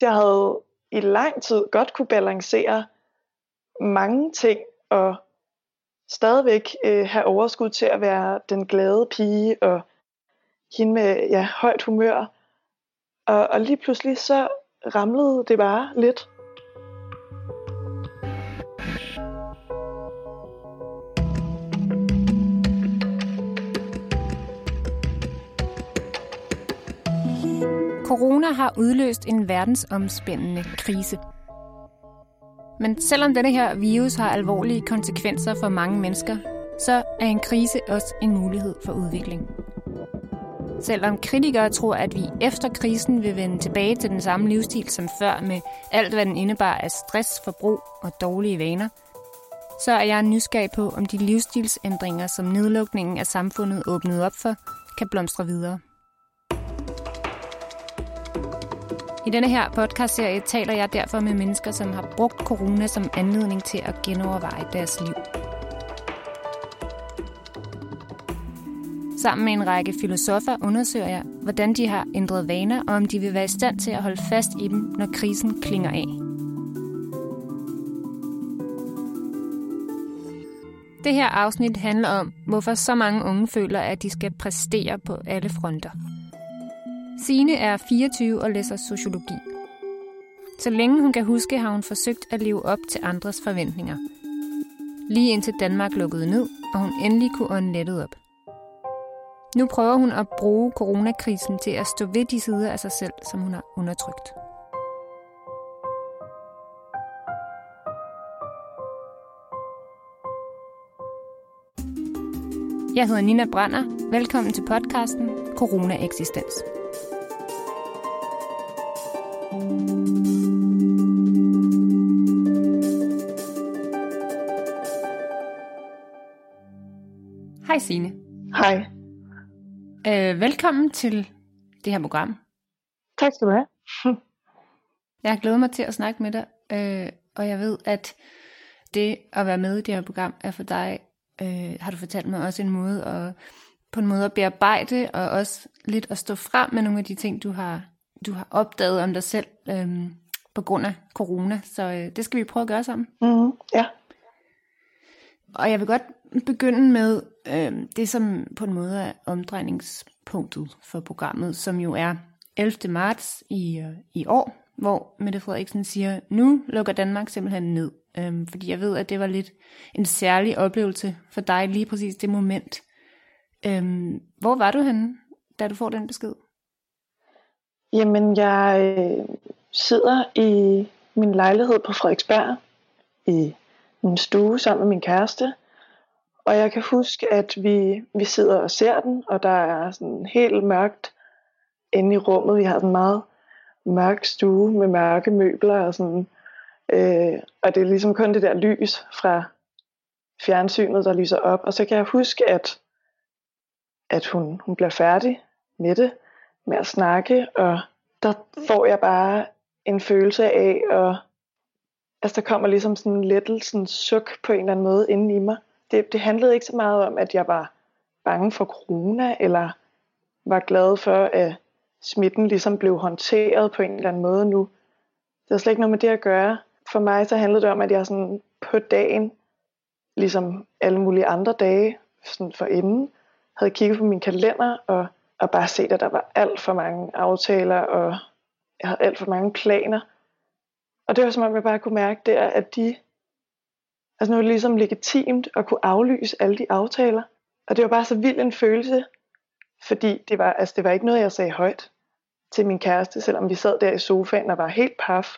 Jeg havde i lang tid godt kunne balancere mange ting og stadigvæk øh, have overskud til at være den glade pige og hende med ja, højt humør. Og, og lige pludselig så ramlede det bare lidt. Corona har udløst en verdensomspændende krise. Men selvom denne her virus har alvorlige konsekvenser for mange mennesker, så er en krise også en mulighed for udvikling. Selvom kritikere tror, at vi efter krisen vil vende tilbage til den samme livsstil som før med alt, hvad den indebar af stress, forbrug og dårlige vaner, så er jeg nysgerrig på, om de livsstilsændringer, som nedlukningen af samfundet åbnede op for, kan blomstre videre. I denne her podcastserie taler jeg derfor med mennesker, som har brugt corona som anledning til at genoverveje deres liv. Sammen med en række filosofer undersøger jeg, hvordan de har ændret vaner, og om de vil være i stand til at holde fast i dem, når krisen klinger af. Det her afsnit handler om, hvorfor så mange unge føler, at de skal præstere på alle fronter – sine er 24 og læser sociologi. Så længe hun kan huske, har hun forsøgt at leve op til andres forventninger. Lige indtil Danmark lukkede ned, og hun endelig kunne ånde lettet op. Nu prøver hun at bruge coronakrisen til at stå ved de sider af sig selv, som hun har undertrykt. Jeg hedder Nina Brander. Velkommen til podcasten Corona Eksistens. Hej Signe. Hej. Øh, velkommen til det her program. Tak skal du have. jeg har glædet mig til at snakke med dig, øh, og jeg ved, at det at være med i det her program er for dig, øh, har du fortalt mig, også en måde at på en måde at bearbejde, og også lidt at stå frem med nogle af de ting, du har, du har opdaget om dig selv øh, på grund af corona. Så øh, det skal vi prøve at gøre sammen. Mm, ja. Og jeg vil godt begynde med øh, det, som på en måde er omdrejningspunktet for programmet, som jo er 11. marts i, øh, i år, hvor Mette Frederiksen siger, nu lukker Danmark simpelthen ned. Øh, fordi jeg ved, at det var lidt en særlig oplevelse for dig lige præcis det moment. Øh, hvor var du henne, da du får den besked? Jamen, jeg øh, sidder i min lejlighed på Frederiksberg i min stue sammen med min kæreste. Og jeg kan huske, at vi, vi sidder og ser den, og der er sådan helt mørkt inde i rummet. Vi har sådan en meget mørk stue med mørke møbler og sådan. Øh, og det er ligesom kun det der lys fra fjernsynet, der lyser op. Og så kan jeg huske, at, at hun, hun bliver færdig med det, med at snakke, og der får jeg bare en følelse af, og altså der kommer ligesom sådan en lettelsen suk på en eller anden måde inden i mig det, det handlede ikke så meget om, at jeg var bange for corona, eller var glad for, at smitten ligesom blev håndteret på en eller anden måde nu. Det har slet ikke noget med det at gøre. For mig så handlede det om, at jeg sådan på dagen, ligesom alle mulige andre dage, sådan for inden, havde kigget på min kalender og, og bare set, at der var alt for mange aftaler, og jeg havde alt for mange planer. Og det var som om, jeg bare kunne mærke der, at de Altså nu er det ligesom legitimt at kunne aflyse alle de aftaler. Og det var bare så vild en følelse, fordi det var, altså det var ikke noget, jeg sagde højt til min kæreste, selvom vi sad der i sofaen og var helt paf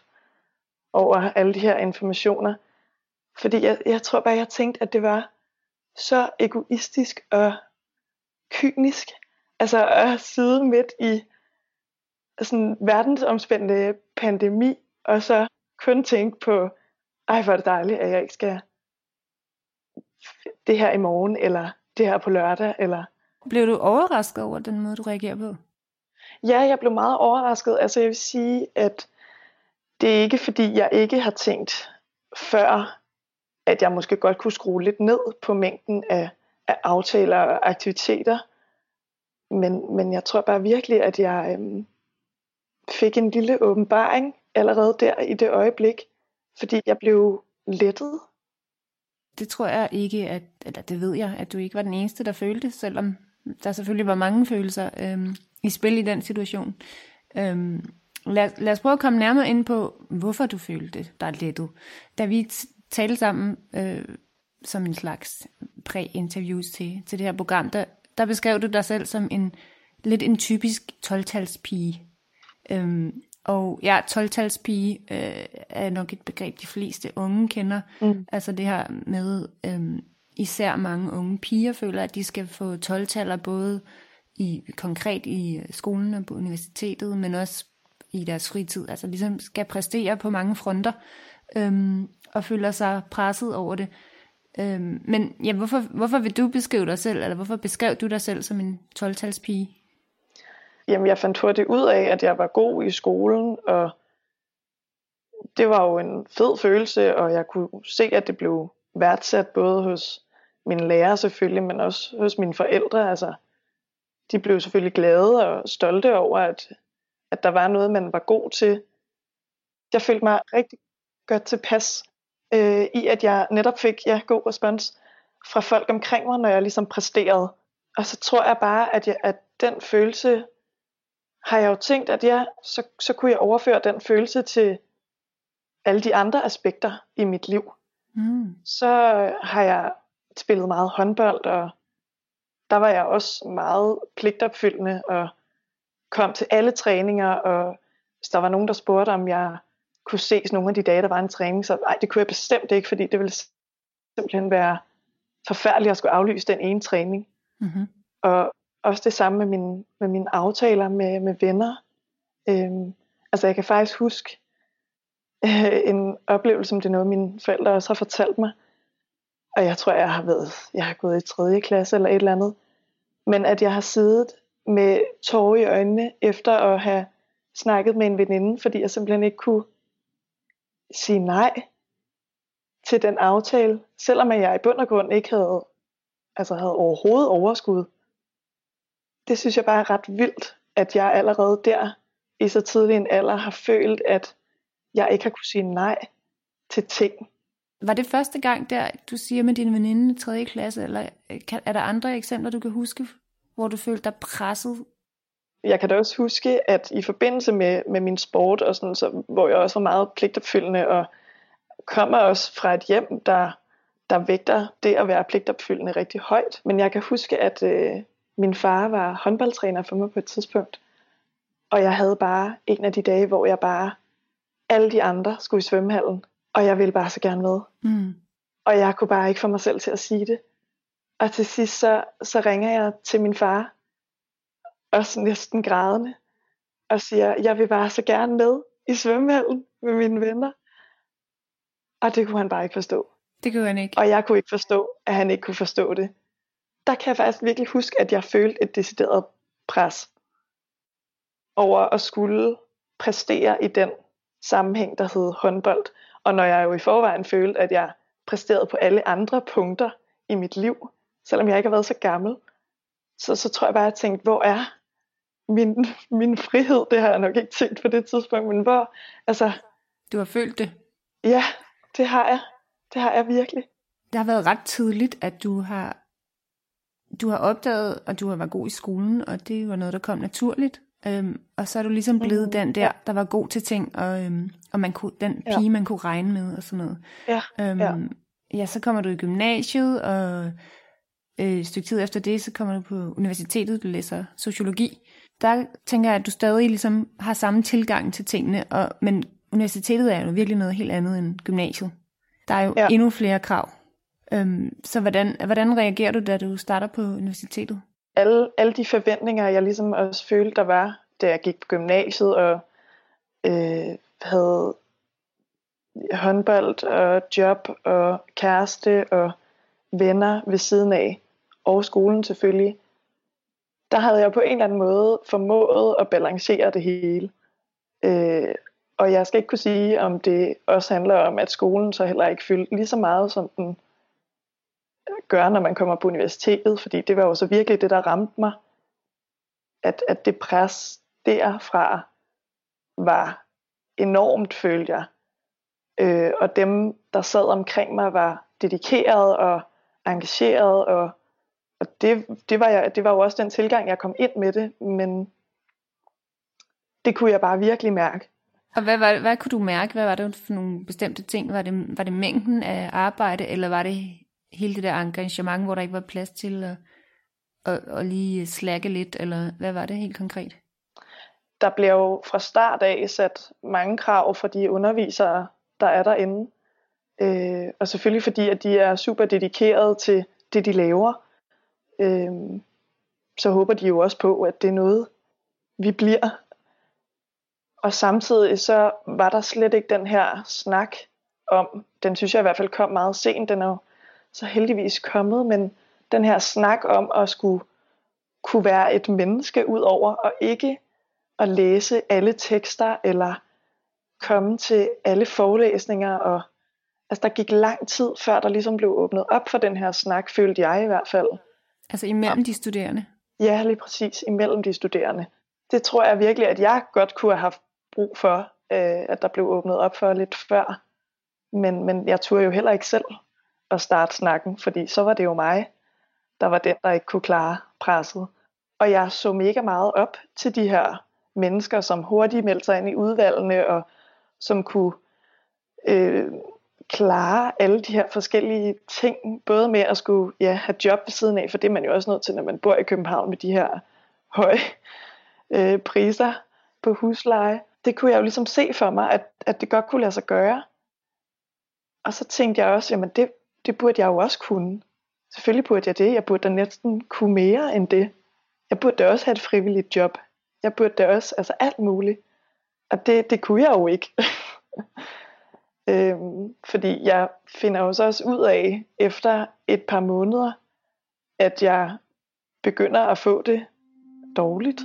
over alle de her informationer. Fordi jeg, jeg tror bare, jeg tænkte, at det var så egoistisk og kynisk. Altså at sidde midt i sådan verdensomspændende pandemi, og så kun tænke på, ej hvor er det dejligt, at jeg ikke skal det her i morgen, eller det her på lørdag, eller... Blev du overrasket over den måde, du reagerer på? Ja, jeg blev meget overrasket. Altså jeg vil sige, at det er ikke fordi, jeg ikke har tænkt før, at jeg måske godt kunne skrue lidt ned på mængden af, af aftaler og aktiviteter. Men, men jeg tror bare virkelig, at jeg øhm, fik en lille åbenbaring, allerede der i det øjeblik, fordi jeg blev lettet. Det tror jeg ikke, at, eller det ved jeg, at du ikke var den eneste, der følte, selvom der selvfølgelig var mange følelser øhm, i spil i den situation. Øhm, lad, lad os prøve at komme nærmere ind på, hvorfor du følte dig lettet. Da vi talte sammen øh, som en slags præ-interviews til, til det her program, der, der beskrev du dig selv som en lidt en typisk 12-talspige. Øhm, og ja, 12-talspige øh, er nok et begreb, de fleste unge kender. Mm. Altså det her med, øhm, især mange unge piger føler, at de skal få 12-taller både i konkret i skolen og på universitetet, men også i deres fritid. Altså ligesom skal præstere på mange fronter, øhm, og føler sig presset over det. Øhm, men ja, hvorfor, hvorfor vil du beskrive dig selv, eller hvorfor beskrev du dig selv som en 12-talspige? Jamen, jeg fandt hurtigt ud af, at jeg var god i skolen, og det var jo en fed følelse, og jeg kunne se, at det blev værdsat både hos mine lærere selvfølgelig, men også hos mine forældre. Altså, de blev selvfølgelig glade og stolte over, at, at der var noget, man var god til. Jeg følte mig rigtig godt tilpas øh, i, at jeg netop fik ja, god respons fra folk omkring mig, når jeg ligesom præsterede. Og så tror jeg bare, at, jeg, at den følelse har jeg jo tænkt, at ja, så, så kunne jeg overføre den følelse til alle de andre aspekter i mit liv. Mm. Så har jeg spillet meget håndbold, og der var jeg også meget pligtopfyldende, og kom til alle træninger, og hvis der var nogen, der spurgte, om jeg kunne ses nogle af de dage, der var en træning, så nej, det kunne jeg bestemt ikke, fordi det ville simpelthen være forfærdeligt at skulle aflyse den ene træning. Mm-hmm. Og også det samme med, min, med mine aftaler med, med venner. Øhm, altså jeg kan faktisk huske øh, en oplevelse, som det er noget, mine forældre også har fortalt mig. Og jeg tror, jeg har været, jeg har gået i 3. klasse eller et eller andet. Men at jeg har siddet med tårer i øjnene efter at have snakket med en veninde, fordi jeg simpelthen ikke kunne sige nej til den aftale, selvom jeg i bund og grund ikke havde, altså havde overhovedet overskud det synes jeg bare er ret vildt, at jeg allerede der i så tidlig en alder har følt, at jeg ikke har kunne sige nej til ting. Var det første gang der, du siger med din veninde i 3. klasse, eller er der andre eksempler, du kan huske, hvor du følte dig presset? Jeg kan da også huske, at i forbindelse med, med min sport, og sådan, så, hvor jeg også var meget pligtopfyldende, og kommer også fra et hjem, der, der vægter det at være pligtopfyldende rigtig højt. Men jeg kan huske, at øh, min far var håndboldtræner for mig på et tidspunkt, og jeg havde bare en af de dage, hvor jeg bare, alle de andre skulle i svømmehallen, og jeg ville bare så gerne med. Mm. Og jeg kunne bare ikke få mig selv til at sige det. Og til sidst så, så ringer jeg til min far, også næsten grædende, og siger, jeg vil bare så gerne med i svømmehallen med mine venner. Og det kunne han bare ikke forstå. Det kunne han ikke. Og jeg kunne ikke forstå, at han ikke kunne forstå det der kan jeg faktisk virkelig huske, at jeg følte et decideret pres over at skulle præstere i den sammenhæng, der hed håndbold. Og når jeg jo i forvejen følte, at jeg præsterede på alle andre punkter i mit liv, selvom jeg ikke har været så gammel, så, så tror jeg bare, at jeg tænkte, hvor er min, min frihed? Det har jeg nok ikke tænkt på det tidspunkt, men hvor, altså... Du har følt det? Ja, det har jeg. Det har jeg virkelig. Det har været ret tydeligt, at du har du har opdaget, at du har været god i skolen, og det var noget, der kom naturligt. Øhm, og så er du ligesom blevet mm, den der, ja. der var god til ting, og, øhm, og man kunne, den pige, ja. man kunne regne med, og sådan noget. Ja, øhm, ja. ja, så kommer du i gymnasiet, og øh, et stykke tid efter det, så kommer du på universitetet, du læser sociologi. Der tænker jeg, at du stadig ligesom har samme tilgang til tingene, og, men universitetet er jo virkelig noget helt andet end gymnasiet. Der er jo ja. endnu flere krav. Øhm, så hvordan, hvordan reagerer du, da du starter på universitetet? Alle, alle de forventninger, jeg ligesom også følte, der var, da jeg gik på gymnasiet og øh, havde håndbold og job og kæreste og venner ved siden af, og skolen selvfølgelig, der havde jeg på en eller anden måde formået at balancere det hele. Øh, og jeg skal ikke kunne sige, om det også handler om, at skolen så heller ikke fyldte lige så meget, som den gør, når man kommer på universitetet, fordi det var jo så virkelig det, der ramte mig, at, at det pres derfra var enormt, følte jeg. Øh, og dem, der sad omkring mig, var dedikeret og engageret, og, og det, det, var jeg, det var jo også den tilgang, jeg kom ind med det, men det kunne jeg bare virkelig mærke. Og hvad, hvad, hvad kunne du mærke? Hvad var det for nogle bestemte ting? Var det, var det mængden af arbejde, eller var det hele det der engagement, hvor der ikke var plads til at, at, at lige slække lidt, eller hvad var det helt konkret? Der bliver jo fra start af sat mange krav for de undervisere, der er derinde. Øh, og selvfølgelig fordi, at de er super dedikerede til det, de laver. Øh, så håber de jo også på, at det er noget, vi bliver. Og samtidig så var der slet ikke den her snak om, den synes jeg i hvert fald kom meget sent, den er jo så heldigvis kommet, men den her snak om at skulle kunne være et menneske ud over og ikke at læse alle tekster eller komme til alle forelæsninger og altså der gik lang tid før der ligesom blev åbnet op for den her snak, følte jeg i hvert fald. Altså imellem de studerende? Ja, lige præcis, imellem de studerende. Det tror jeg virkelig, at jeg godt kunne have haft brug for, øh, at der blev åbnet op for lidt før. Men, men jeg turde jo heller ikke selv at starte snakken, fordi så var det jo mig, der var den, der ikke kunne klare presset. Og jeg så mega meget op til de her mennesker, som hurtigt meldte sig ind i udvalgene, og som kunne øh, klare alle de her forskellige ting, både med at skulle ja, have job ved siden af, for det er man jo også nødt til, når man bor i København med de her høje øh, priser på husleje. Det kunne jeg jo ligesom se for mig, at, at det godt kunne lade sig gøre. Og så tænkte jeg også, jamen det, det burde jeg jo også kunne. Selvfølgelig burde jeg det. Jeg burde da næsten kunne mere end det. Jeg burde da også have et frivilligt job. Jeg burde da også, altså alt muligt. Og det, det kunne jeg jo ikke. øhm, fordi jeg finder jo så også ud af, efter et par måneder, at jeg begynder at få det dårligt.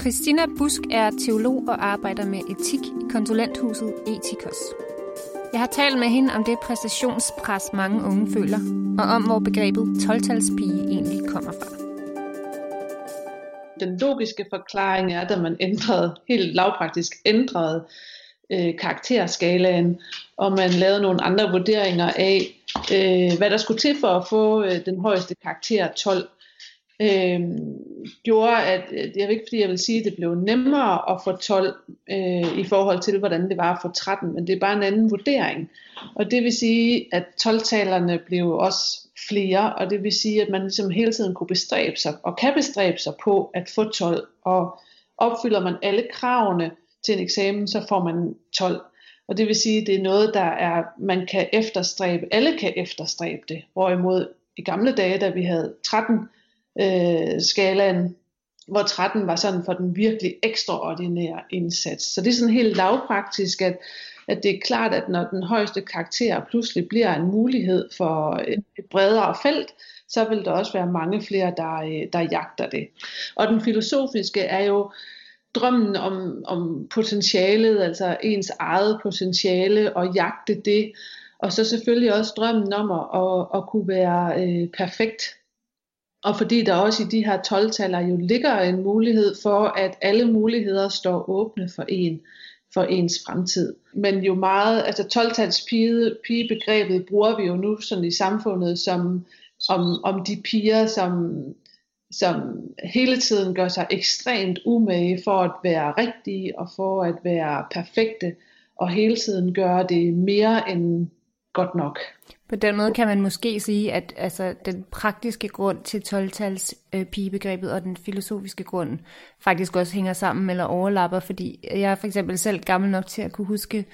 Christina Busk er teolog og arbejder med etik konsulenthuset Etikos. Jeg har talt med hende om det præstationspres, mange unge føler, og om hvor begrebet 12-talspige egentlig kommer fra. Den logiske forklaring er, at man ændrede, helt lavpraktisk ændrede øh, karakterskalaen, og man lavede nogle andre vurderinger af, øh, hvad der skulle til for at få øh, den højeste karakter 12 øh, gjorde, at jeg det er ikke fordi, jeg vil sige, at det blev nemmere at få 12 øh, i forhold til, hvordan det var at få 13, men det er bare en anden vurdering. Og det vil sige, at 12-talerne blev også flere, og det vil sige, at man ligesom hele tiden kunne bestræbe sig, og kan bestræbe sig på at få 12, og opfylder man alle kravene til en eksamen, så får man 12. Og det vil sige, at det er noget, der er, man kan efterstræbe, alle kan efterstræbe det, hvorimod i gamle dage, da vi havde 13 øh, skalaen, hvor 13 var sådan for den virkelig ekstraordinære indsats. Så det er sådan helt lavpraktisk, at, at det er klart, at når den højeste karakter pludselig bliver en mulighed for et, bredere felt, så vil der også være mange flere, der, øh, der jagter det. Og den filosofiske er jo drømmen om, om potentialet, altså ens eget potentiale, og jagte det. Og så selvfølgelig også drømmen om at, at, at kunne være øh, perfekt og fordi der også i de her 12 jo ligger en mulighed for, at alle muligheder står åbne for en, for ens fremtid. Men jo meget, altså 12-tals pige, pigebegrebet bruger vi jo nu sådan i samfundet som om, om de piger, som, som hele tiden gør sig ekstremt umage for at være rigtige og for at være perfekte, og hele tiden gøre det mere end godt nok. På den måde kan man måske sige, at altså, den praktiske grund til 12-tals øh, pigebegrebet og den filosofiske grund faktisk også hænger sammen eller overlapper, fordi jeg er for eksempel selv gammel nok til at kunne huske,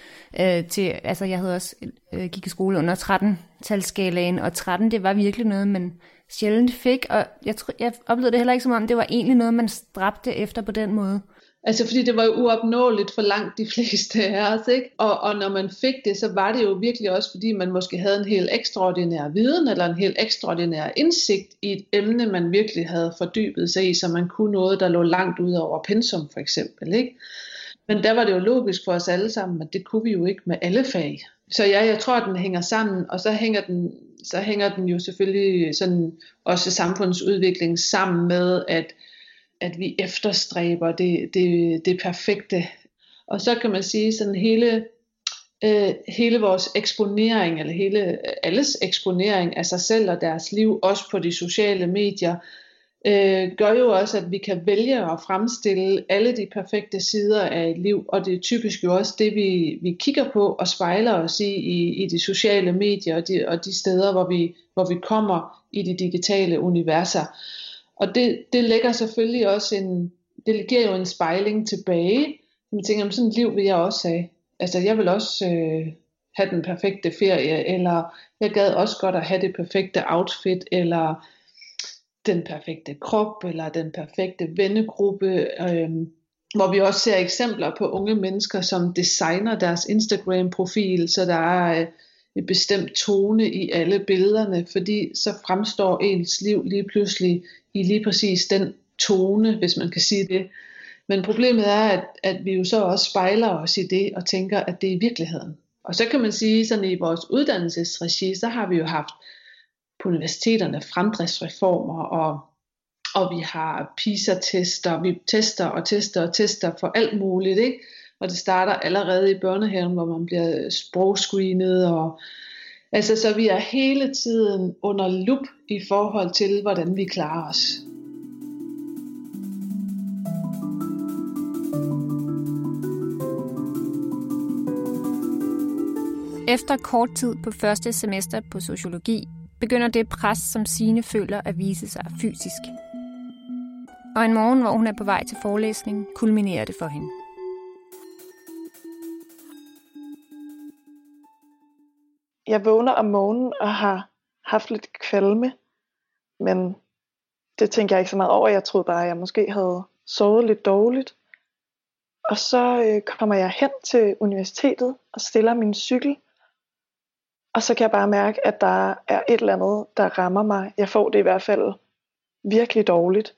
øh, til, altså jeg havde også øh, gik i skole under 13-talsskalaen, og 13 det var virkelig noget, man sjældent fik, og jeg, tror, jeg oplevede det heller ikke som om, det var egentlig noget, man stræbte efter på den måde. Altså fordi det var jo uopnåeligt for langt de fleste af os, ikke? Og, og når man fik det, så var det jo virkelig også, fordi man måske havde en helt ekstraordinær viden, eller en helt ekstraordinær indsigt i et emne, man virkelig havde fordybet sig i, så man kunne noget, der lå langt ud over pensum for eksempel, ikke? Men der var det jo logisk for os alle sammen, at det kunne vi jo ikke med alle fag. Så ja, jeg tror, at den hænger sammen, og så hænger den, så hænger den jo selvfølgelig sådan også samfundsudvikling sammen med, at at vi efterstræber det, det, det perfekte. Og så kan man sige sådan hele øh, hele vores eksponering, eller hele alles eksponering af sig selv og deres liv, også på de sociale medier, øh, gør jo også, at vi kan vælge at fremstille alle de perfekte sider af et liv, og det er typisk jo også det, vi, vi kigger på og spejler os i, i, i de sociale medier og de, og de steder, hvor vi, hvor vi kommer i de digitale universer. Og det, det lægger selvfølgelig også en, det giver jo en spejling tilbage. Man tænker, om sådan et liv vil jeg også have. Altså jeg vil også øh, have den perfekte ferie, eller jeg gad også godt at have det perfekte outfit, eller den perfekte krop, eller den perfekte vennegruppe. Øh, hvor vi også ser eksempler på unge mennesker, som designer deres Instagram-profil, så der er øh, et bestemt tone i alle billederne, fordi så fremstår ens liv lige pludselig i lige præcis den tone, hvis man kan sige det. Men problemet er, at, at vi jo så også spejler os i det og tænker, at det er virkeligheden. Og så kan man sige, sådan i vores uddannelsesregi, så har vi jo haft på universiteterne fremdriftsreformer, og, og vi har PISA-tester, vi tester og tester og tester for alt muligt, ikke? Og det starter allerede i børnehaven, hvor man bliver sprogscreenet og Altså, så vi er hele tiden under lup i forhold til, hvordan vi klarer os. Efter kort tid på første semester på sociologi, begynder det pres, som Sine føler at vise sig fysisk. Og en morgen, hvor hun er på vej til forelæsning, kulminerer det for hende. Jeg vågner om morgenen og har haft lidt kvalme, men det tænker jeg ikke så meget over. Jeg troede bare, at jeg måske havde sovet lidt dårligt. Og så øh, kommer jeg hen til universitetet og stiller min cykel. Og så kan jeg bare mærke, at der er et eller andet, der rammer mig. Jeg får det i hvert fald virkelig dårligt.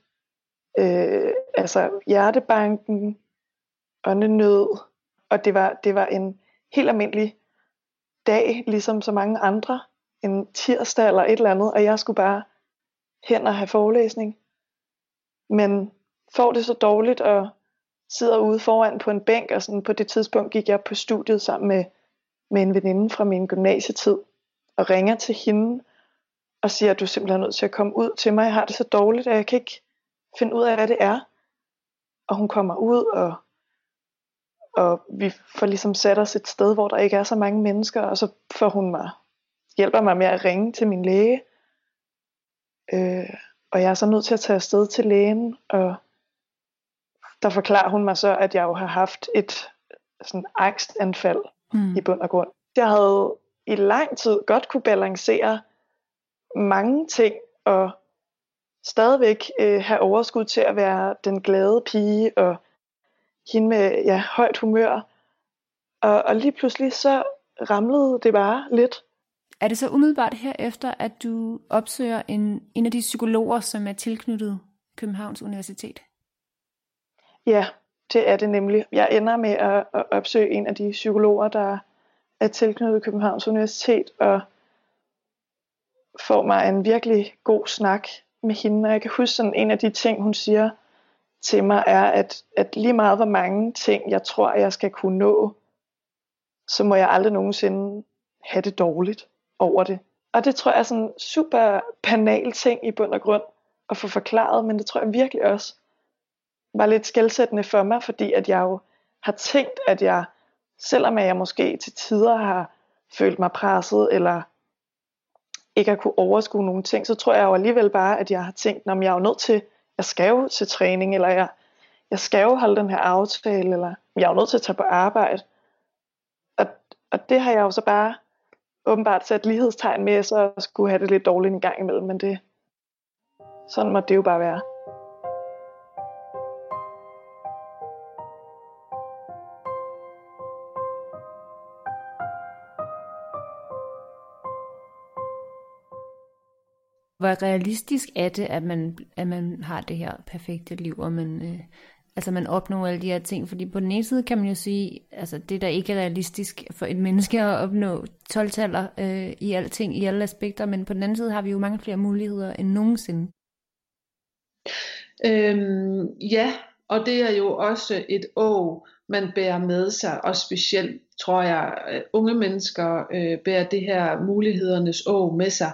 Øh, altså hjertebanken, åndenød, og det var, det var en helt almindelig dag, ligesom så mange andre, en tirsdag eller et eller andet, og jeg skulle bare hen og have forelæsning. Men får det så dårligt og sidder ude foran på en bænk, og sådan på det tidspunkt gik jeg på studiet sammen med, med en veninde fra min gymnasietid, og ringer til hende og siger, at du er simpelthen nødt til at komme ud til mig, jeg har det så dårligt, at jeg kan ikke finde ud af, hvad det er. Og hun kommer ud og og vi får ligesom sat os et sted, hvor der ikke er så mange mennesker, og så får hun mig, hjælper mig med at ringe til min læge. Øh, og jeg er så nødt til at tage afsted til lægen, og der forklarer hun mig så, at jeg jo har haft et sådan angstanfald mm. i bund og grund. Jeg havde i lang tid godt kunne balancere mange ting, og stadigvæk øh, have overskud til at være den glade pige, og hende med ja, højt humør. Og, og lige pludselig så ramlede det bare lidt. Er det så umiddelbart herefter, at du opsøger en, en af de psykologer, som er tilknyttet Københavns Universitet? Ja, det er det nemlig. Jeg ender med at, at opsøge en af de psykologer, der er tilknyttet Københavns Universitet, og får mig en virkelig god snak med hende. Og jeg kan huske sådan en af de ting, hun siger, til mig er, at, at lige meget hvor mange ting, jeg tror, jeg skal kunne nå, så må jeg aldrig nogensinde have det dårligt over det. Og det tror jeg er sådan en super banal ting i bund og grund at få forklaret, men det tror jeg virkelig også var lidt skældsættende for mig, fordi at jeg jo har tænkt, at jeg, selvom jeg måske til tider har følt mig presset, eller ikke har kunne overskue nogle ting, så tror jeg jo alligevel bare, at jeg har tænkt, om jeg er jo nødt til jeg skal jo til træning, eller jeg, jeg skal jo holde den her aftale, eller jeg er jo nødt til at tage på arbejde. Og, og det har jeg jo så bare åbenbart sat lighedstegn med, så skulle have det lidt dårligt en gang imellem, men det, sådan må det jo bare være. Hvor realistisk er det, at man, at man har det her perfekte liv, og man, øh, altså man opnår alle de her ting? Fordi på den ene side kan man jo sige, altså det der ikke er realistisk for et menneske at opnå 12 øh, i alting, i alle aspekter, men på den anden side har vi jo mange flere muligheder end nogensinde. Øhm, ja, og det er jo også et å, man bærer med sig, og specielt tror jeg, øh, unge mennesker øh, bærer det her mulighedernes å med sig,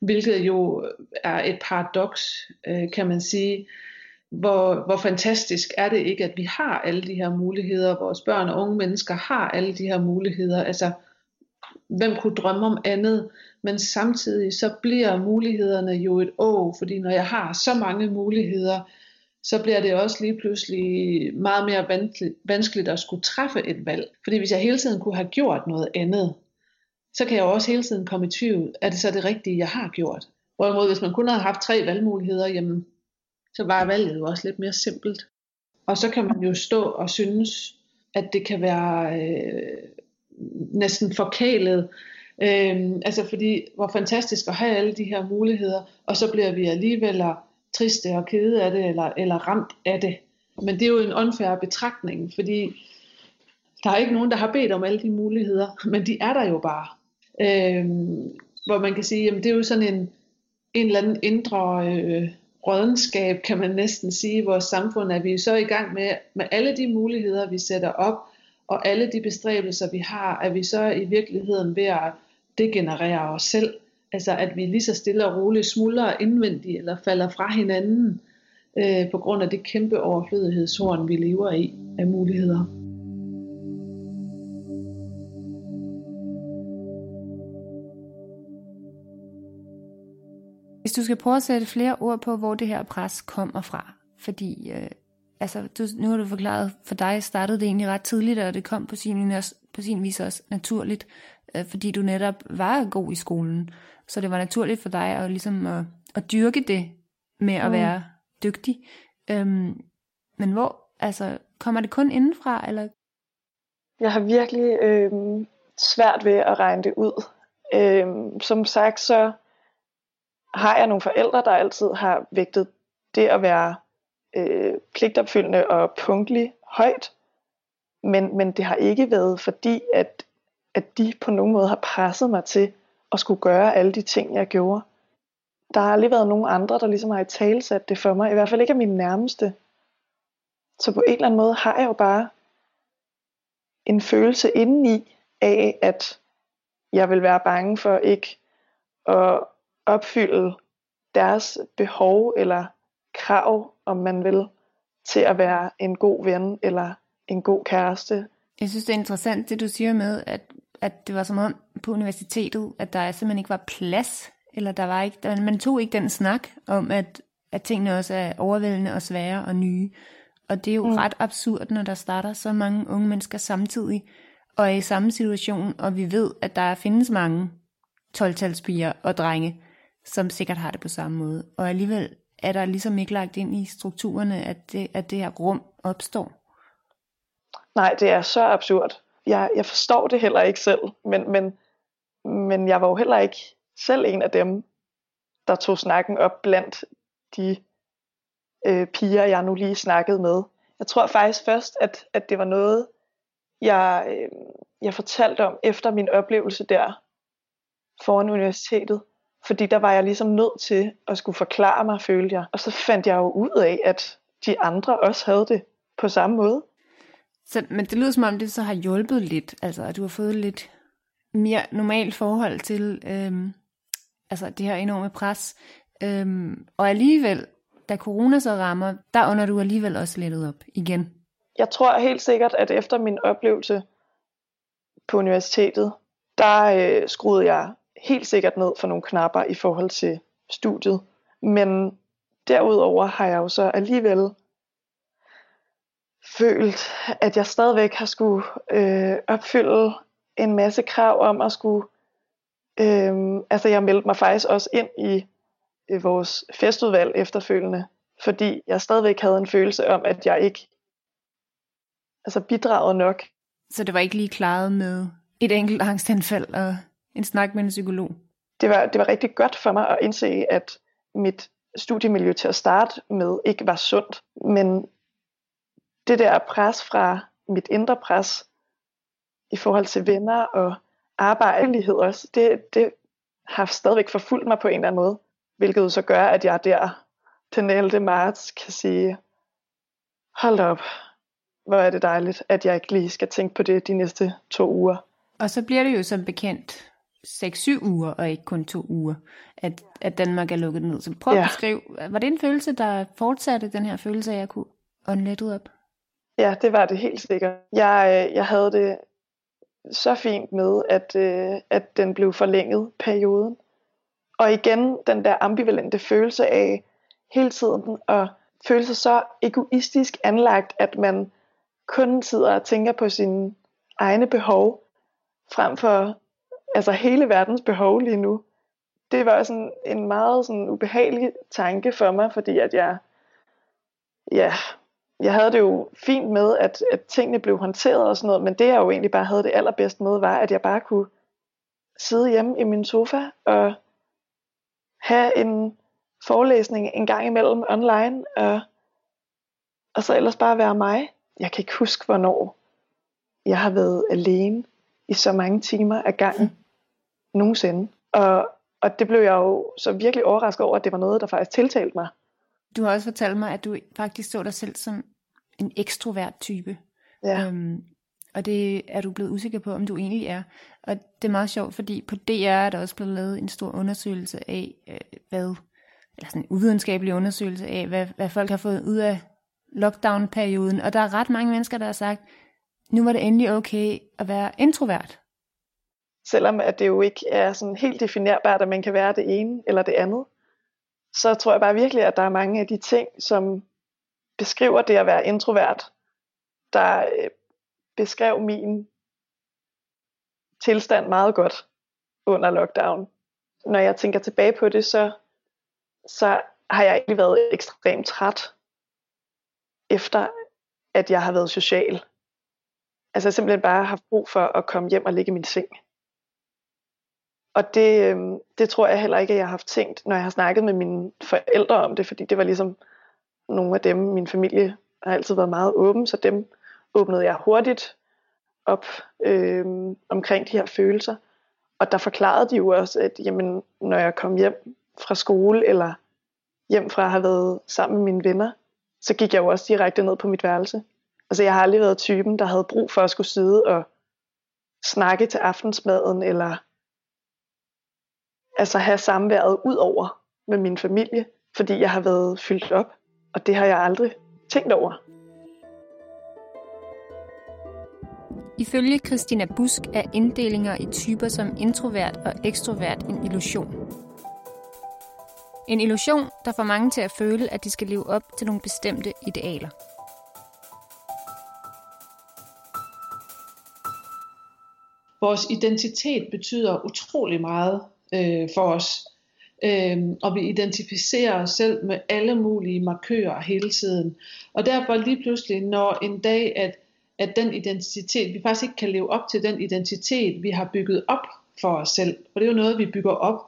hvilket jo er et paradoks, øh, kan man sige. Hvor, hvor fantastisk er det ikke, at vi har alle de her muligheder, vores børn og unge mennesker har alle de her muligheder, altså hvem kunne drømme om andet, men samtidig så bliver mulighederne jo et å, fordi når jeg har så mange muligheder, så bliver det også lige pludselig meget mere vanskeligt at skulle træffe et valg. Fordi hvis jeg hele tiden kunne have gjort noget andet, så kan jeg jo også hele tiden komme i tvivl, er det så det rigtige, jeg har gjort? Hvorimod hvis man kun havde haft tre valgmuligheder, jamen, så var valget jo også lidt mere simpelt. Og så kan man jo stå og synes, at det kan være øh, næsten forkælet, øh, altså fordi, hvor fantastisk at have alle de her muligheder, og så bliver vi alligevel triste og kede af det, eller, eller ramt af det. Men det er jo en unfair betragtning, fordi der er ikke nogen, der har bedt om alle de muligheder, men de er der jo bare. Øhm, hvor man kan sige, jamen det er jo sådan en, en eller anden indre øh, rådenskab, kan man næsten sige, i vores samfund, at vi er så i gang med, med alle de muligheder, vi sætter op, og alle de bestræbelser, vi har, at vi så i virkeligheden ved at degenerere os selv. Altså at vi lige så stille og roligt smuldrer indvendigt, eller falder fra hinanden, øh, på grund af det kæmpe overflødighedshorn, vi lever i af muligheder. Hvis du skal prøve at sætte flere ord på, hvor det her pres kommer fra, fordi øh, altså, du, nu har du forklaret, for dig startede det egentlig ret tidligt, og det kom på sin, på sin vis også naturligt, øh, fordi du netop var god i skolen. Så det var naturligt for dig at, ligesom at, at dyrke det med at mm. være dygtig. Øhm, men hvor, altså, kommer det kun indenfra, eller? Jeg har virkelig øh, svært ved at regne det ud. Øh, som sagt, så har jeg nogle forældre, der altid har vægtet det at være øh, pligtopfyldende og punktlig højt. Men, men det har ikke været fordi, at, at de på nogen måde har presset mig til at skulle gøre alle de ting, jeg gjorde. Der har aldrig været nogen andre, der ligesom har i talsat det for mig. I hvert fald ikke af mine nærmeste. Så på en eller anden måde har jeg jo bare en følelse indeni af, at jeg vil være bange for ikke at opfylde deres behov eller krav, om man vil, til at være en god ven eller en god kæreste. Jeg synes, det er interessant, det du siger med, at, at det var som om på universitetet, at der simpelthen ikke var plads, eller der var ikke, der, man tog ikke den snak om, at, at tingene også er overvældende og svære og nye. Og det er jo mm. ret absurd, når der starter så mange unge mennesker samtidig, og er i samme situation, og vi ved, at der findes mange 12-talspiger og drenge, som sikkert har det på samme måde. Og alligevel er der ligesom ikke lagt ind i strukturerne, at det, at det her rum opstår. Nej, det er så absurd. Jeg, jeg forstår det heller ikke selv, men, men, men jeg var jo heller ikke selv en af dem, der tog snakken op blandt de øh, piger, jeg nu lige snakkede med. Jeg tror faktisk først, at, at det var noget, jeg, øh, jeg fortalte om efter min oplevelse der foran universitetet. Fordi der var jeg ligesom nødt til at skulle forklare mig, følte jeg. Og så fandt jeg jo ud af, at de andre også havde det på samme måde. Så, men det lyder som om, det så har hjulpet lidt, altså at du har fået lidt mere normalt forhold til øhm, altså det her enorme pres. Øhm, og alligevel, da corona så rammer, der under du alligevel også lettet op igen. Jeg tror helt sikkert, at efter min oplevelse på universitetet, der øh, skruede jeg helt sikkert ned for nogle knapper i forhold til studiet. Men derudover har jeg jo så alligevel følt, at jeg stadigvæk har skulle øh, opfylde en masse krav om at skulle... Øh, altså jeg meldte mig faktisk også ind i øh, vores festudvalg efterfølgende, fordi jeg stadigvæk havde en følelse om, at jeg ikke altså bidragede nok. Så det var ikke lige klaret med et enkelt angstanfald og en snak med en psykolog? det, var, det var rigtig godt for mig at indse, at mit studiemiljø til at starte med ikke var sundt. Men det der pres fra mit indre pres i forhold til venner og arbejdelighed også, det, det har stadigvæk forfulgt mig på en eller anden måde. Hvilket så gør, at jeg der den 11. marts kan sige, hold op, hvor er det dejligt, at jeg ikke lige skal tænke på det de næste to uger. Og så bliver det jo som bekendt 6-7 uger, og ikke kun to uger, at, at Danmark er lukket ned. Så prøv ja. at beskrive, var det en følelse, der fortsatte den her følelse af, at jeg kunne ånde op? Ja, det var det helt sikkert. Jeg, øh, jeg havde det så fint med, at, øh, at den blev forlænget perioden. Og igen den der ambivalente følelse af hele tiden at føle sig så egoistisk anlagt, at man kun sidder og tænker på sine egne behov, frem for altså hele verdens behov lige nu. Det var sådan en meget sådan ubehagelig tanke for mig, fordi at jeg, ja, jeg havde det jo fint med, at, at tingene blev håndteret og sådan noget, men det jeg jo egentlig bare havde det allerbedst med, var, at jeg bare kunne sidde hjemme i min sofa og have en forelæsning en gang imellem online, og, og så ellers bare være mig. Jeg kan ikke huske, hvornår jeg har været alene i så mange timer af gangen nogensinde. Og, og det blev jeg jo så virkelig overrasket over, at det var noget, der faktisk tiltalte mig. Du har også fortalt mig, at du faktisk så dig selv som en ekstrovert type. Ja. Øhm, og det er du blevet usikker på, om du egentlig er. Og det er meget sjovt, fordi på DR er der også blevet lavet en stor undersøgelse af, øh, hvad, eller sådan en uvidenskabelig undersøgelse af, hvad, hvad folk har fået ud af lockdown-perioden. Og der er ret mange mennesker, der har sagt, nu var det endelig okay at være introvert. Selvom at det jo ikke er sådan helt definerbart, at man kan være det ene eller det andet, så tror jeg bare virkelig, at der er mange af de ting, som beskriver det at være introvert, der øh, beskrev min tilstand meget godt under lockdown. Når jeg tænker tilbage på det, så, så har jeg egentlig været ekstremt træt, efter at jeg har været social. Altså jeg simpelthen bare haft brug for at komme hjem og ligge i min seng. Og det, øh, det tror jeg heller ikke, at jeg har haft tænkt, når jeg har snakket med mine forældre om det, fordi det var ligesom nogle af dem, min familie har altid været meget åben, så dem åbnede jeg hurtigt op øh, omkring de her følelser. Og der forklarede de jo også, at jamen, når jeg kom hjem fra skole, eller hjem fra at have været sammen med mine venner, så gik jeg jo også direkte ned på mit værelse. Altså jeg har aldrig været typen, der havde brug for at skulle sidde og snakke til aftensmaden, eller altså have samværet ud over med min familie, fordi jeg har været fyldt op, og det har jeg aldrig tænkt over. Ifølge Christina Busk er inddelinger i typer som introvert og ekstrovert en illusion. En illusion, der får mange til at føle, at de skal leve op til nogle bestemte idealer. Vores identitet betyder utrolig meget øh, for os. Øh, og vi identificerer os selv med alle mulige markører hele tiden. Og derfor lige pludselig, når en dag, at, at den identitet, vi faktisk ikke kan leve op til den identitet, vi har bygget op for os selv, for det er jo noget, vi bygger op,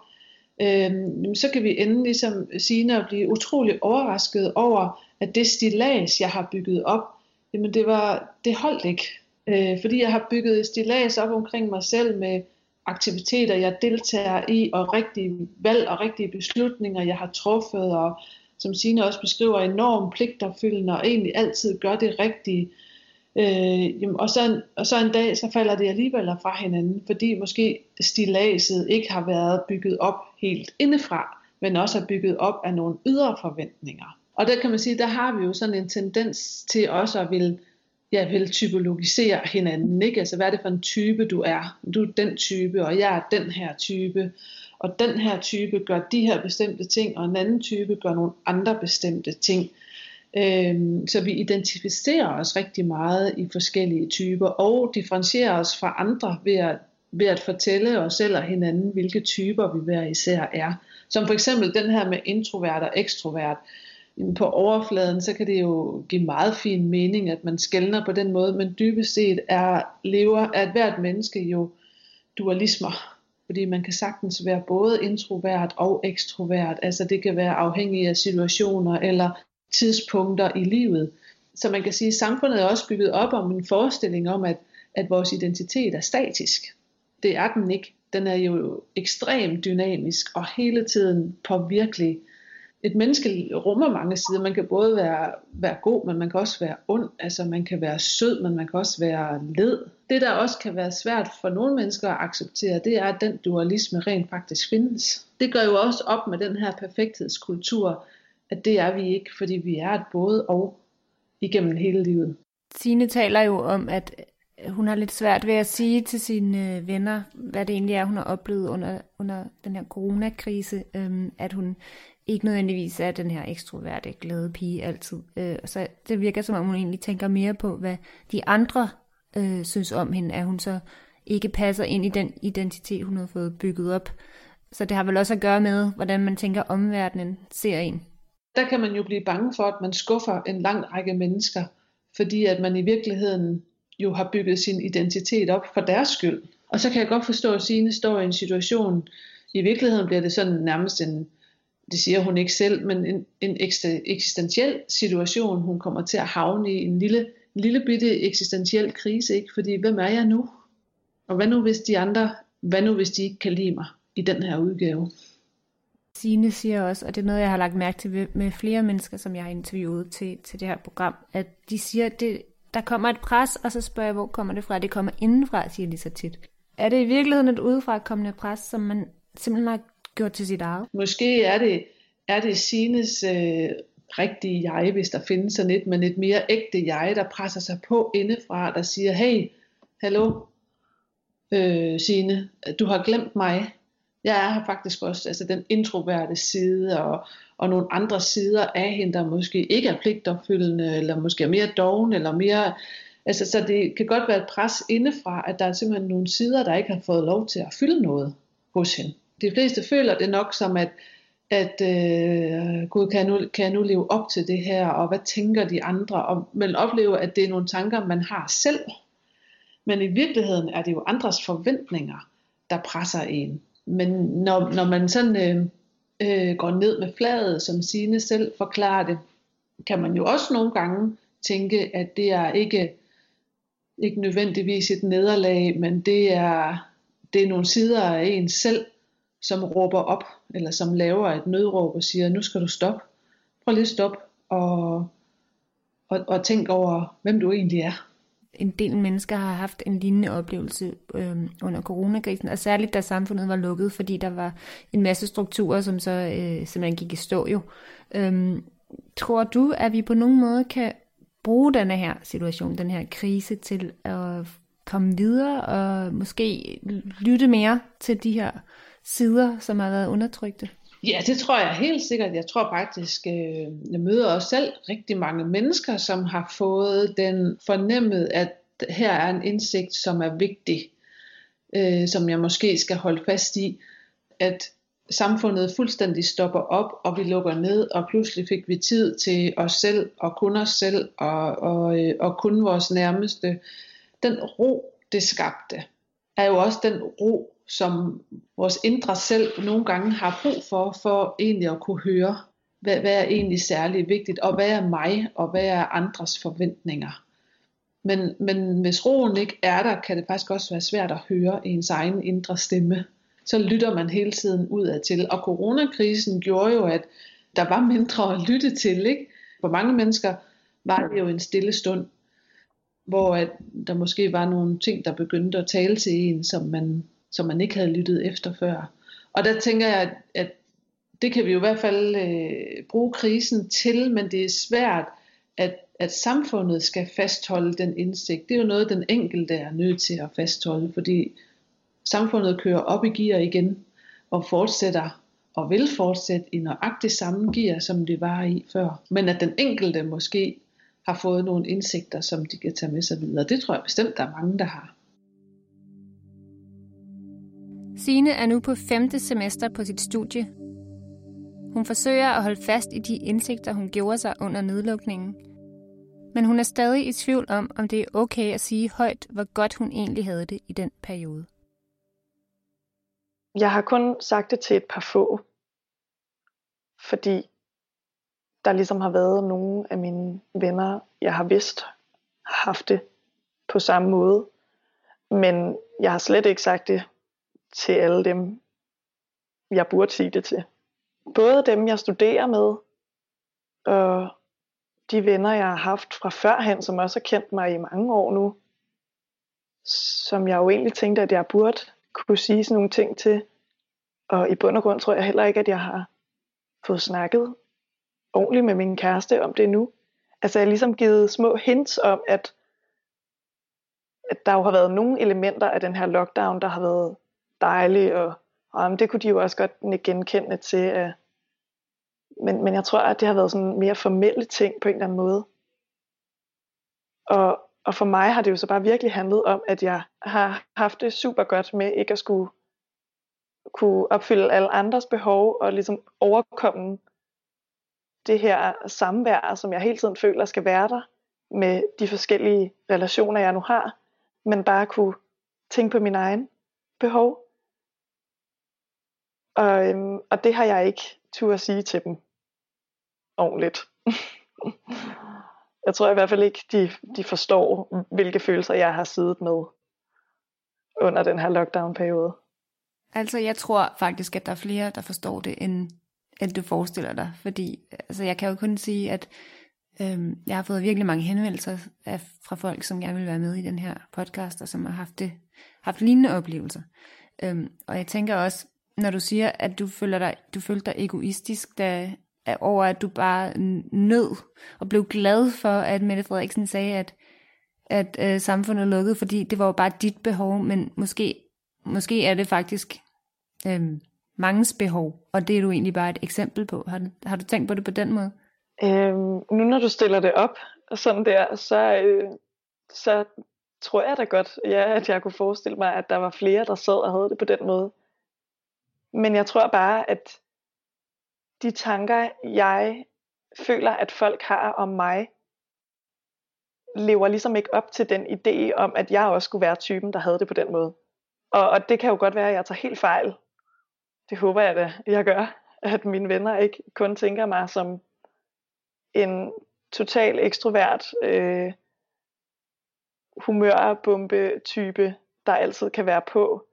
øh, så kan vi ende ligesom sige at blive utrolig overrasket over, at det stilas, jeg har bygget op, jamen det, var, det holdt ikke. Øh, fordi jeg har bygget stilas op omkring mig selv med aktiviteter, jeg deltager i, og rigtige valg og rigtige beslutninger, jeg har truffet, og som Signe også beskriver, enormt pligtopfyldende, og egentlig altid gør det rigtige. Øh, og, så, og så en dag, så falder det alligevel fra hinanden, fordi måske stilaset ikke har været bygget op helt indefra, men også er bygget op af nogle ydre forventninger. Og der kan man sige, der har vi jo sådan en tendens til også at vil ja, vil typologisere hinanden. Ikke? Altså, hvad er det for en type, du er? Du er den type, og jeg er den her type. Og den her type gør de her bestemte ting, og en anden type gør nogle andre bestemte ting. Øhm, så vi identificerer os rigtig meget i forskellige typer, og differentierer os fra andre ved at, ved at fortælle os selv og hinanden, hvilke typer vi hver især er. Som for eksempel den her med introvert og ekstrovert på overfladen, så kan det jo give meget fin mening, at man skældner på den måde, men dybest set er, lever, at hvert menneske jo dualismer. Fordi man kan sagtens være både introvert og ekstrovert. Altså det kan være afhængig af situationer eller tidspunkter i livet. Så man kan sige, at samfundet er også bygget op om en forestilling om, at, at vores identitet er statisk. Det er den ikke. Den er jo ekstremt dynamisk og hele tiden påvirkelig et menneske rummer mange sider. Man kan både være, være god, men man kan også være ond. Altså man kan være sød, men man kan også være led. Det der også kan være svært for nogle mennesker at acceptere, det er, at den dualisme rent faktisk findes. Det gør jo også op med den her perfekthedskultur, at det er vi ikke, fordi vi er et både og igennem hele livet. Sine taler jo om, at hun har lidt svært ved at sige til sine øh, venner, hvad det egentlig er, hun har oplevet under, under den her coronakrise, øhm, at hun ikke nødvendigvis er den her ekstroverte, glade pige altid. Øh, så det virker som om, hun egentlig tænker mere på, hvad de andre øh, synes om hende, at hun så ikke passer ind i den identitet, hun har fået bygget op. Så det har vel også at gøre med, hvordan man tænker omverdenen ser en. Der kan man jo blive bange for, at man skuffer en lang række mennesker, fordi at man i virkeligheden jo har bygget sin identitet op for deres skyld. Og så kan jeg godt forstå, at Signe står i en situation, i virkeligheden bliver det sådan nærmest en, det siger hun ikke selv, men en, en eksistentiel situation, hun kommer til at havne i, en lille, en lille bitte eksistentiel krise, ikke? fordi hvem er jeg nu? Og hvad nu hvis de andre, hvad nu hvis de ikke kan lide mig i den her udgave? Signe siger også, og det er noget, jeg har lagt mærke til med flere mennesker, som jeg har interviewet til, til det her program, at de siger, at det, der kommer et pres, og så spørger jeg, hvor kommer det fra? Det kommer indenfra, siger de så tit. Er det i virkeligheden et udefrakommende pres, som man simpelthen har gjort til sit eget? Måske er det, er det Sines øh, rigtige jeg, hvis der findes sådan et, men et mere ægte jeg, der presser sig på indefra, der siger, hey, hallo, øh, Sine, du har glemt mig. Jeg er her faktisk også, altså den introverte side, og, og nogle andre sider af hende, der måske ikke er pligtopfyldende, eller måske er mere doven, eller mere... Altså, så det kan godt være et pres indefra, at der er simpelthen nogle sider, der ikke har fået lov til at fylde noget hos hende de fleste føler det nok som, at, at øh, Gud kan nu, kan jeg nu leve op til det her, og hvad tænker de andre, og man oplever, at det er nogle tanker, man har selv. Men i virkeligheden er det jo andres forventninger, der presser en. Men når, når man sådan øh, øh, går ned med fladet, som Sine selv forklarer det, kan man jo også nogle gange tænke, at det er ikke, ikke nødvendigvis et nederlag, men det er, det er nogle sider af en selv, som råber op, eller som laver et nødråb og siger, nu skal du stoppe. Prøv lige at stoppe og, og, og tænk over, hvem du egentlig er. En del mennesker har haft en lignende oplevelse øh, under coronakrisen, og særligt da samfundet var lukket, fordi der var en masse strukturer, som så øh, simpelthen gik i stå jo. Øh, tror du, at vi på nogen måde kan bruge denne her situation, den her krise, til at komme videre og måske lytte mere til de her sider, som har været undertrykte? Ja, det tror jeg helt sikkert. Jeg tror faktisk, øh, jeg møder også selv rigtig mange mennesker, som har fået den fornemmet, at her er en indsigt, som er vigtig, øh, som jeg måske skal holde fast i, at samfundet fuldstændig stopper op, og vi lukker ned, og pludselig fik vi tid til os selv, og kun os selv, og, og, øh, og kun vores nærmeste. Den ro, det skabte, er jo også den ro, som vores indre selv nogle gange har brug for, for egentlig at kunne høre, hvad, hvad er egentlig særligt vigtigt, og hvad er mig, og hvad er andres forventninger. Men, men hvis roen ikke er der, kan det faktisk også være svært at høre ens egen indre stemme. Så lytter man hele tiden udad til. Og coronakrisen gjorde jo, at der var mindre at lytte til. Ikke? For mange mennesker var det jo en stille stund, hvor at der måske var nogle ting, der begyndte at tale til en, som man som man ikke havde lyttet efter før. Og der tænker jeg, at, at det kan vi jo i hvert fald øh, bruge krisen til, men det er svært, at, at samfundet skal fastholde den indsigt. Det er jo noget, den enkelte er nødt til at fastholde, fordi samfundet kører op i gear igen og fortsætter og vil fortsætte i nøjagtigt samme gear, som det var i før. Men at den enkelte måske har fået nogle indsigter, som de kan tage med sig videre. Det tror jeg bestemt, der er mange, der har. Sine er nu på femte semester på sit studie. Hun forsøger at holde fast i de indsigter, hun gjorde sig under nedlukningen. Men hun er stadig i tvivl om, om det er okay at sige højt, hvor godt hun egentlig havde det i den periode. jeg har kun sagt det til et par få, fordi der ligesom har været nogle af mine venner, jeg har vidst har haft det på samme måde. Men jeg har slet ikke sagt det til alle dem, jeg burde sige det til. Både dem, jeg studerer med, og de venner, jeg har haft fra førhen, som også har kendt mig i mange år nu, som jeg jo egentlig tænkte, at jeg burde kunne sige sådan nogle ting til. Og i bund og grund tror jeg heller ikke, at jeg har fået snakket ordentligt med min kæreste om det nu. Altså jeg har ligesom givet små hints om, at, at der jo har været nogle elementer af den her lockdown, der har været dejlig, og, og det kunne de jo også godt genkende til. At, men, men jeg tror, at det har været sådan mere formelle ting på en eller anden måde. Og, og for mig har det jo så bare virkelig handlet om, at jeg har haft det super godt med ikke at skulle kunne opfylde alle andres behov og ligesom overkomme det her samvær, som jeg hele tiden føler skal være der med de forskellige relationer, jeg nu har, men bare kunne tænke på min egen behov. Og, øhm, og det har jeg ikke tur at sige til dem ordentligt. jeg tror i hvert fald ikke, de, de forstår, hvilke følelser jeg har siddet med under den her lockdown-periode. Altså, jeg tror faktisk, at der er flere, der forstår det, end, end du forestiller dig. Fordi altså, jeg kan jo kun sige, at øhm, jeg har fået virkelig mange henvendelser af, fra folk, som gerne vil være med i den her podcast, og som har haft, det, haft lignende oplevelser. Øhm, og jeg tænker også, når du siger, at du føler dig, du følte dig egoistisk, da, over at du bare nød og blev glad for, at Mette Frederiksen sagde, at, at øh, samfundet lukkede, fordi det var jo bare dit behov, men måske, måske er det faktisk øh, mangens behov, og det er du egentlig bare et eksempel på. Har, har du tænkt på det på den måde? Øhm, nu når du stiller det op sådan der, så, øh, så tror jeg da godt, ja, at jeg kunne forestille mig, at der var flere, der sad og havde det på den måde. Men jeg tror bare, at de tanker, jeg føler, at folk har om mig, lever ligesom ikke op til den idé om, at jeg også skulle være typen, der havde det på den måde. Og, og det kan jo godt være, at jeg tager helt fejl. Det håber jeg da, jeg gør. At mine venner ikke kun tænker mig som en total ekstrovert øh, humørbombe type, der altid kan være på.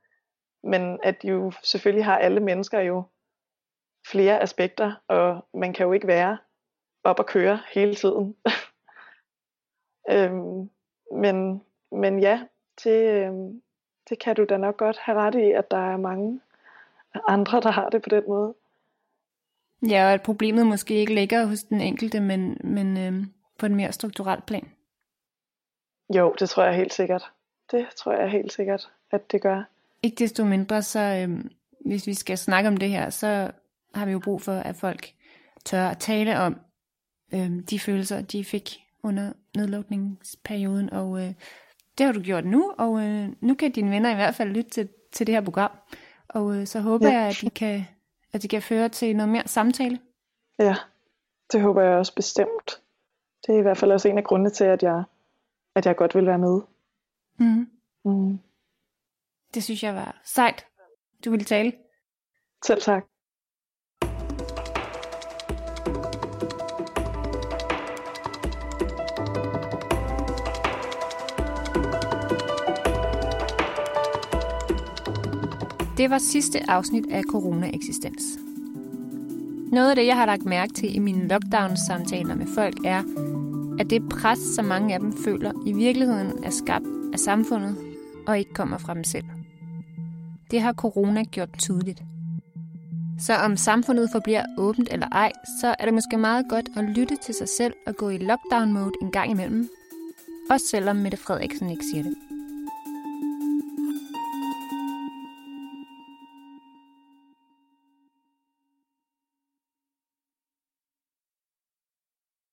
Men at jo selvfølgelig har alle mennesker jo flere aspekter, og man kan jo ikke være op og køre hele tiden. øhm, men, men ja, det, øhm, det kan du da nok godt have ret i, at der er mange andre, der har det på den måde. Ja, og at problemet måske ikke ligger hos den enkelte, men, men øhm, på en mere strukturel plan. Jo, det tror jeg helt sikkert. Det tror jeg helt sikkert, at det gør. Ikke desto mindre, så øhm, hvis vi skal snakke om det her, så har vi jo brug for, at folk tør at tale om øh, de følelser, de fik under nedlukningsperioden, og øh, det har du gjort nu, og øh, nu kan dine venner i hvert fald lytte til, til det her program, og øh, så håber ja. jeg, at de, kan, at de kan føre til noget mere samtale. Ja, det håber jeg også bestemt. Det er i hvert fald også en af grundene til, at jeg, at jeg godt vil være med. Mm. Mm. Det synes jeg var sejt. Du ville tale. Selv tak. Det var sidste afsnit af Corona Eksistens. Noget af det, jeg har lagt mærke til i mine lockdown-samtaler med folk, er, at det pres, som mange af dem føler, i virkeligheden er skabt af samfundet og ikke kommer fra dem selv. Det har corona gjort tydeligt. Så om samfundet forbliver åbent eller ej, så er det måske meget godt at lytte til sig selv og gå i lockdown-mode en gang imellem. Også selvom Mette Frederiksen ikke siger det.